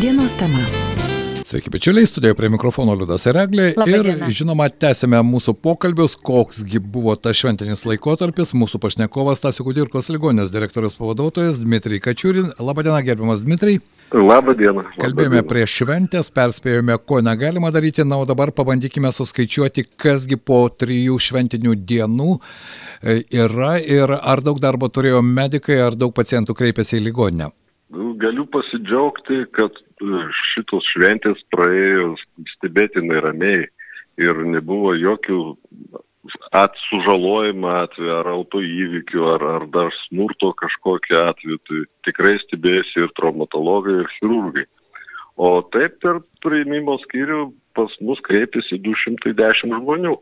Dienos tema. Sveiki, bičiuliai, studijoje prie mikrofono Liudas ir Eglė. Labai Ir diena. žinoma, tęsime mūsų pokalbius, koksgi buvo tas šventinis laikotarpis. Mūsų pašnekovas Tasio Kudirkos ligonės direktorius pavaduotojas Dmitrij Kačiurin. Labadiena, gerbiamas Dmitrij. Labą dieną. Kalbėjome Labą dieną. prieš šventės, perspėjome, ko negalima daryti, na, o dabar pabandykime suskaičiuoti, kasgi po trijų šventinių dienų e, yra ir ar daug darbo turėjo medikai, ar daug pacientų kreipėsi į ligoninę. Galiu pasidžiaugti, kad e, šitos šventės praėjo stebėtinai ramiai ir nebuvo jokių at sužalojimo atveju ar autoįvykių ar, ar dar smurto kažkokio atveju. Tai tikrai stebėjosi ir traumatologai, ir chirurgai. O taip per priimimo skyrių pas mus kreipėsi 210 žmonių.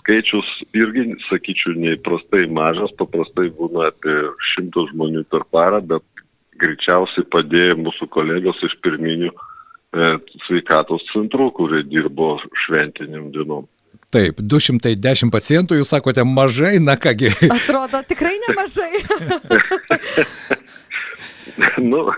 Skaičius irgi, sakyčiau, neįprastai mažas, paprastai būna apie 100 žmonių per parą, bet greičiausiai padėjo mūsų kolegos iš pirminių e, sveikatos centrų, kurie dirbo šventiniam dienom. Taip, 210 pacientų, jūs sakote mažai, na kągi. Atrodo tikrai nemažai. nu,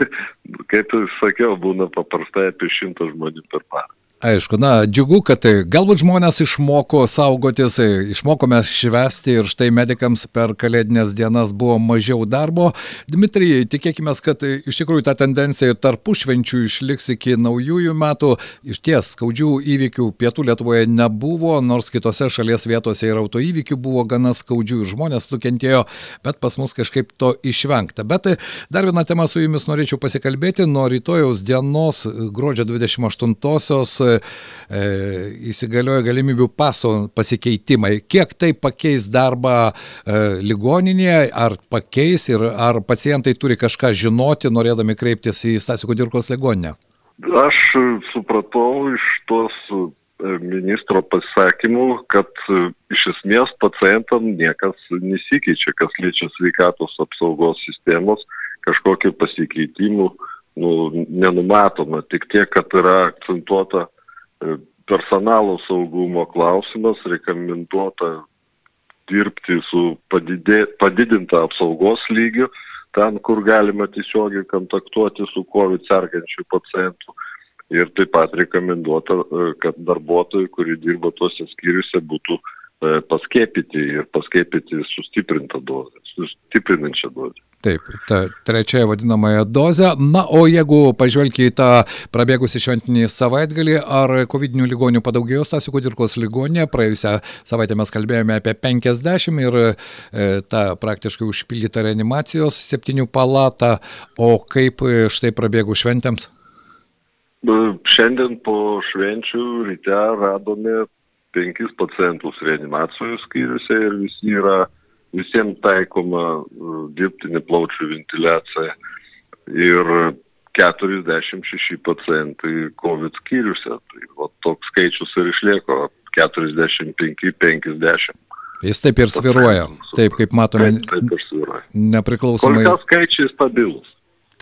kaip ir sakiau, būna paprastai apie šimtą žmonių per parą. Aišku, na, džiugu, kad e, galbūt žmonės išmoko saugotis, e, išmokome švesti ir štai medikams per kalėdinės dienas buvo mažiau darbo. Dmitrijai, tikėkime, kad e, iš tikrųjų ta tendencija tarpų švenčių išliks iki naujųjų metų. Iš ties skaudžių įvykių pietų Lietuvoje nebuvo, nors kitose šalies vietose ir autoįvykių buvo gana skaudžių ir žmonės nukentėjo, bet pas mus kažkaip to išvengta. Bet dar vieną temą su jumis norėčiau pasikalbėti. Nuo rytojaus dienos, gruodžio 28-osios, e, įsigalioja galimybių paso pasikeitimai. Kiek tai pakeis darbą e, ligoninėje, ar pakeis ir ar pacientai turi kažką žinoti, norėdami kreiptis į Stasio Kudirkos ligoninę? Aš e, supratau iš tos e, ministro pasisakymų, kad e, iš esmės pacientam niekas nesikeičia, kas liečia sveikatos apsaugos sistemos, kažkokiu pasikeitimu nu, nenumatoma. Tik tiek, kad yra akcentuota e, personalo saugumo klausimas, rekomenduota dirbti su padidė, padidinta apsaugos lygiu, ten, kur galima tiesiogiai kontaktuoti su COVID sergančių pacientų. Ir taip pat rekomenduota, kad darbuotojai, kurie dirba tuose skyriuose, būtų e, paskėpyti ir paskėpyti sustiprintą dozę, sustiprinančią dozę. Taip, ta trečia vadinamąją dozę. Na, o jeigu pažvelgia į tą prabėgusi šventinį savaitgalį, ar COVID ligonių padaugėjo Stasio Kudirkos ligonė? Praėjusią savaitę mes kalbėjome apie 50 ir e, tą praktiškai užpildytą reanimacijos septynių palatą. O kaip e, štai prabėgų šventėms? E, Šiandien po švenčių ryte radome penkis pacientus reanimacijos skyriuose ir visi yra, visiems taikoma e, dirbtinė plaučių ventiliacija ir 46 pacientai COVID skyriuose. Tai va, toks skaičius ir išlieko 45-50. Jis taip ir sviruoja, taip kaip matome, Taip, taip ir svyruoja. Kol nepriklausomai. kas skaičiai stabilus.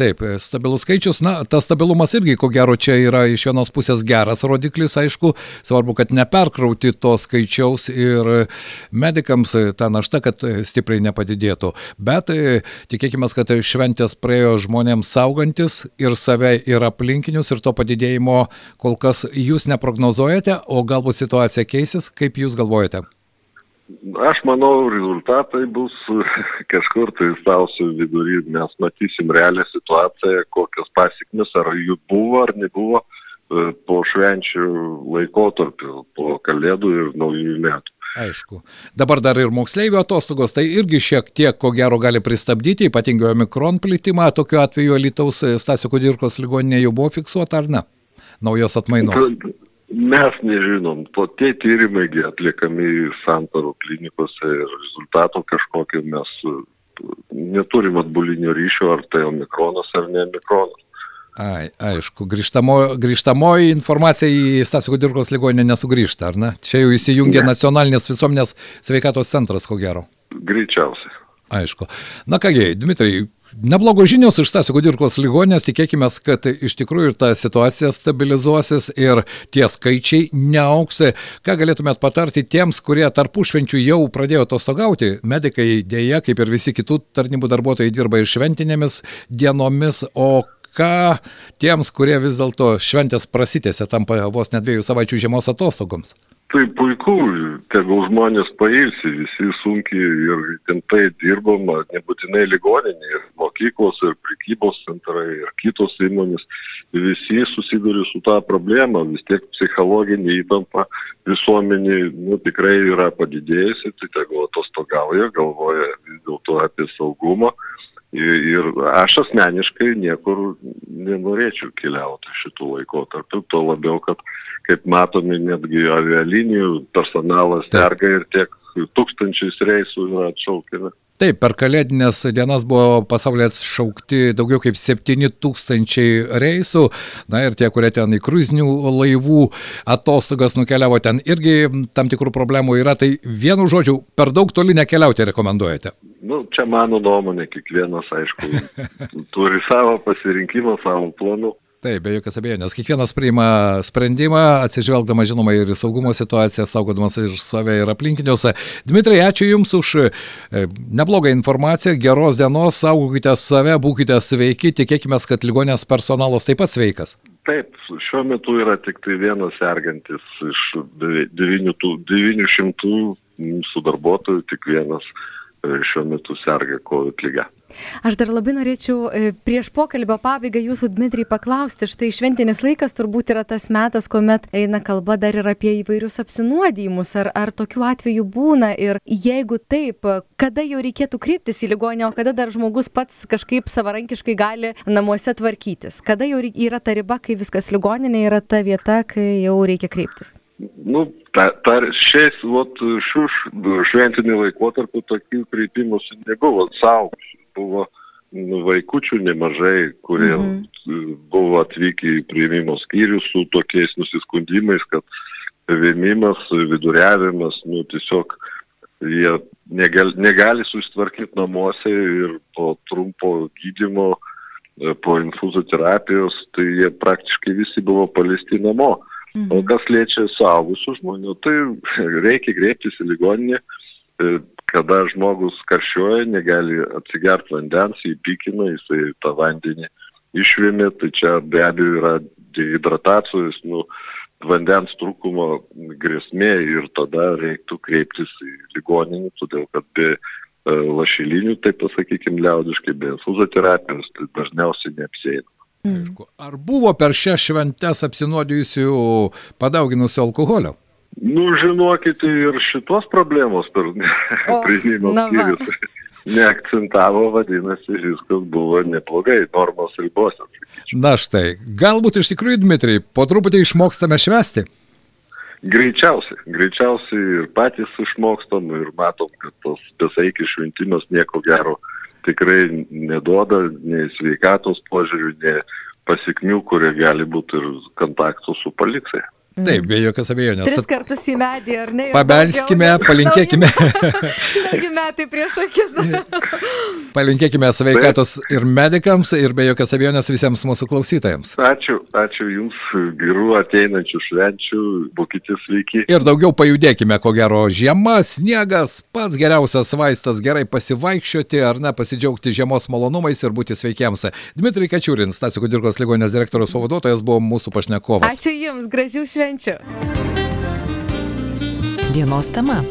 Taip, e, stabilus skaičius, na, tas stabilumas irgi, ko gero, čia yra iš vienos pusės geras rodiklis, aišku, svarbu, kad neperkrauti to skaičiaus ir medikams e, ta našta, kad e, stipriai nepadidėtų. Bet e, tikėkime, kad šventės praėjo žmonėms saugantis ir save, ir aplinkinius, ir to padidėjimo kol kas jūs neprognozuojate, o galbūt situacija keisis, kaip jūs galvojate? Aš manau, rezultatai bus kažkur tai sausio vidury. Mes matysim realią situaciją, kokios pasiekmes, ar jų buvo ar nebuvo e, po švenčių laikotarpiu, po kalėdų ir naujųjų metų. Aišku. Dabar dar ir moksleivių atostogos, tai irgi šiek tiek, ko gero, gali pristabdyti, ypatingai omikron plitimą. Tokiu atveju Lietuvos Stasio Kudirkos ligoninė jau buvo fiksuota ar ne? Naujos atmainos. Mes nežinom, po tie tyrimai gi atliekami santarų klinikose ir rezultato kažkokio mes e, neturim atbulinio ryšio, ar tai omikronas ar ne omikronas. Ai, aišku, grįžtamo, grįžtamoji informacija į Stasio Kudirkos ligoninę nesugrįžta, ar ne? Čia jau įsijungia Ne. nacionalinės visuomenės sveikatos centras, ko gero. Greičiausiai. Aišku. Na kągi, Dmitrai, neblogos žinios iš Stasio Kudirkos ligonės, tikėkime, kad iš tikrųjų ta situacija stabilizuosis ir tie skaičiai neauks. Ką galėtumėt patarti tiems, kurie tarpų švenčių jau pradėjo atostogauti? Medikai dėja, kaip ir visi kitų tarnybų darbuotojai, dirba ir šventinėmis dienomis, o ką tiems, kurie vis dėlto šventės prasitėse tampa vos ne dviejų savaičių žiemos atostogoms? Tai puiku, tegul žmonės pailsi, visi sunkiai ir tintai dirbama, nebūtinai ligoninė, ir mokyklos, ir prekybos centrai, ir kitos įmonės, visi susiduria su tą problemą, vis tiek psichologinė įtampa visuomenė nu, tikrai yra padidėjusi, tai tegul atostogauja, galvoja vis dėlto apie saugumą. Ir, ir aš asmeniškai niekur nenorėčiau keliauti šitų laikotarpių, to labiau, kad kaip matome, netgi avialinijų personalas serga ir tiek tūkstančiais reisų yra atšaukiami. Taip, per kalėdinės dienas buvo pasaulyje atšaukti daugiau kaip 7 tūkstančiai reisų. Na ir tie, kurie ten į kruizinių laivų atostogas nukeliavo, ten irgi tam tikrų problemų yra. Tai vienu žodžiu, per daug toli nekeliauti rekomenduojate. Nu, čia mano nuomonė, kiekvienas, aišku, turi savo pasirinkimą, savo planų. Taip, be jokios abejonės. Kiekvienas priima sprendimą, atsižvelgdama žinoma ir į saugumo situaciją, saugodamas ir save ir aplinkinius. Dmitrai, ačiū Jums už e, neblogą informaciją, geros dienos, saugokite save, būkite sveiki, tikėkime, kad ligonės personalas taip pat sveikas. Taip, šiuo metu yra tik tai vienas sergantis iš 900 mūsų darbuotojų, tik vienas šiuo metu serga COVID lyga. Aš dar labai norėčiau prieš pokalbio pabaigą jūsų, Dmitrijai, paklausti. Štai šventinis laikas turbūt yra tas metas, kuomet eina kalba dar ir apie įvairius apsinuodijimus. Ar, ar tokių atvejų būna? Ir jeigu taip, kada jau reikėtų kreiptis į ligonę, o kada dar žmogus pats kažkaip savarankiškai gali namuose tvarkytis? Kada jau yra ta riba, kai viskas ligoninė yra ta vieta, kai jau reikia kreiptis? Nu, ta, ta, šiais, vat, šių šventinį laikotarpį tokių kreipimųsi nebuvo saugusių. Buvo nu, vaikučių nemažai, kurie mm -hmm. buvo atvykę į prieimimo skyrių su tokiais nusiskundimais, kad vėmimas, viduriavimas, nu, tiesiog jie negali, negali susitvarkyti namuose ir po trumpo gydimo, po infuzoterapijos, tai jie praktiškai visi buvo palisti namo. Mhm. O kas liečia suaugusių žmonių, tai reikia kreiptis į ligoninę, kada žmogus karščiuoja, negali atsigerti vandens, įpykina, jisai tą vandenį išvėmė, tai čia be abejo yra dehidratacijos, nu, vandens trūkumo grėsmė ir tada reiktų kreiptis į ligoninį, todėl kad be lašelinių, taip pasakykime, liaudiškai, be infuzoterapijos, tai dažniausiai neapsėina. Aišku. Ar buvo per šią šventes apsinuodijusių padauginusių alkoholio? Nu, žinokite, ir šitos problemos per priėmimo skyrius neakcentavo, vadinasi, viskas buvo neblogai, normos ribose. Na štai, galbūt iš tikrųjų, Dmitrai, po truputį išmokstame švesti? Greičiausiai, greičiausiai ir patys išmokstam ir matom, kad tas besaikis šventimas nieko gero tikrai neduoda nei sveikatos požiūrių, nei pasikmių, kurie gali būti ir kontaktų su policija. Taip, be jokios abejonės. Tris kartus į medį, ar ne? Pabelskime, palinkėkime. Nauji metai prieš akis. palinkėkime sveikatos ir medikams, ir be jokios abejonės visiems mūsų klausytojams. Ačiū, ačiū Jums, gerų ateinančių švenčių, būkite sveiki. Ir daugiau pajudėkime, ko gero, žiema, sniegas, pats geriausias vaistas gerai pasivaikščioti ar ne, pasidžiaugti žiemos malonumais ir būti sveikiems. Dmitrai Kačiūrins, Stasio Kudirkos ligonės direktoriaus pavaduotojas, buvo mūsų pašnekovas. Ačiū Jums, gražių švenčių. Dienos tema.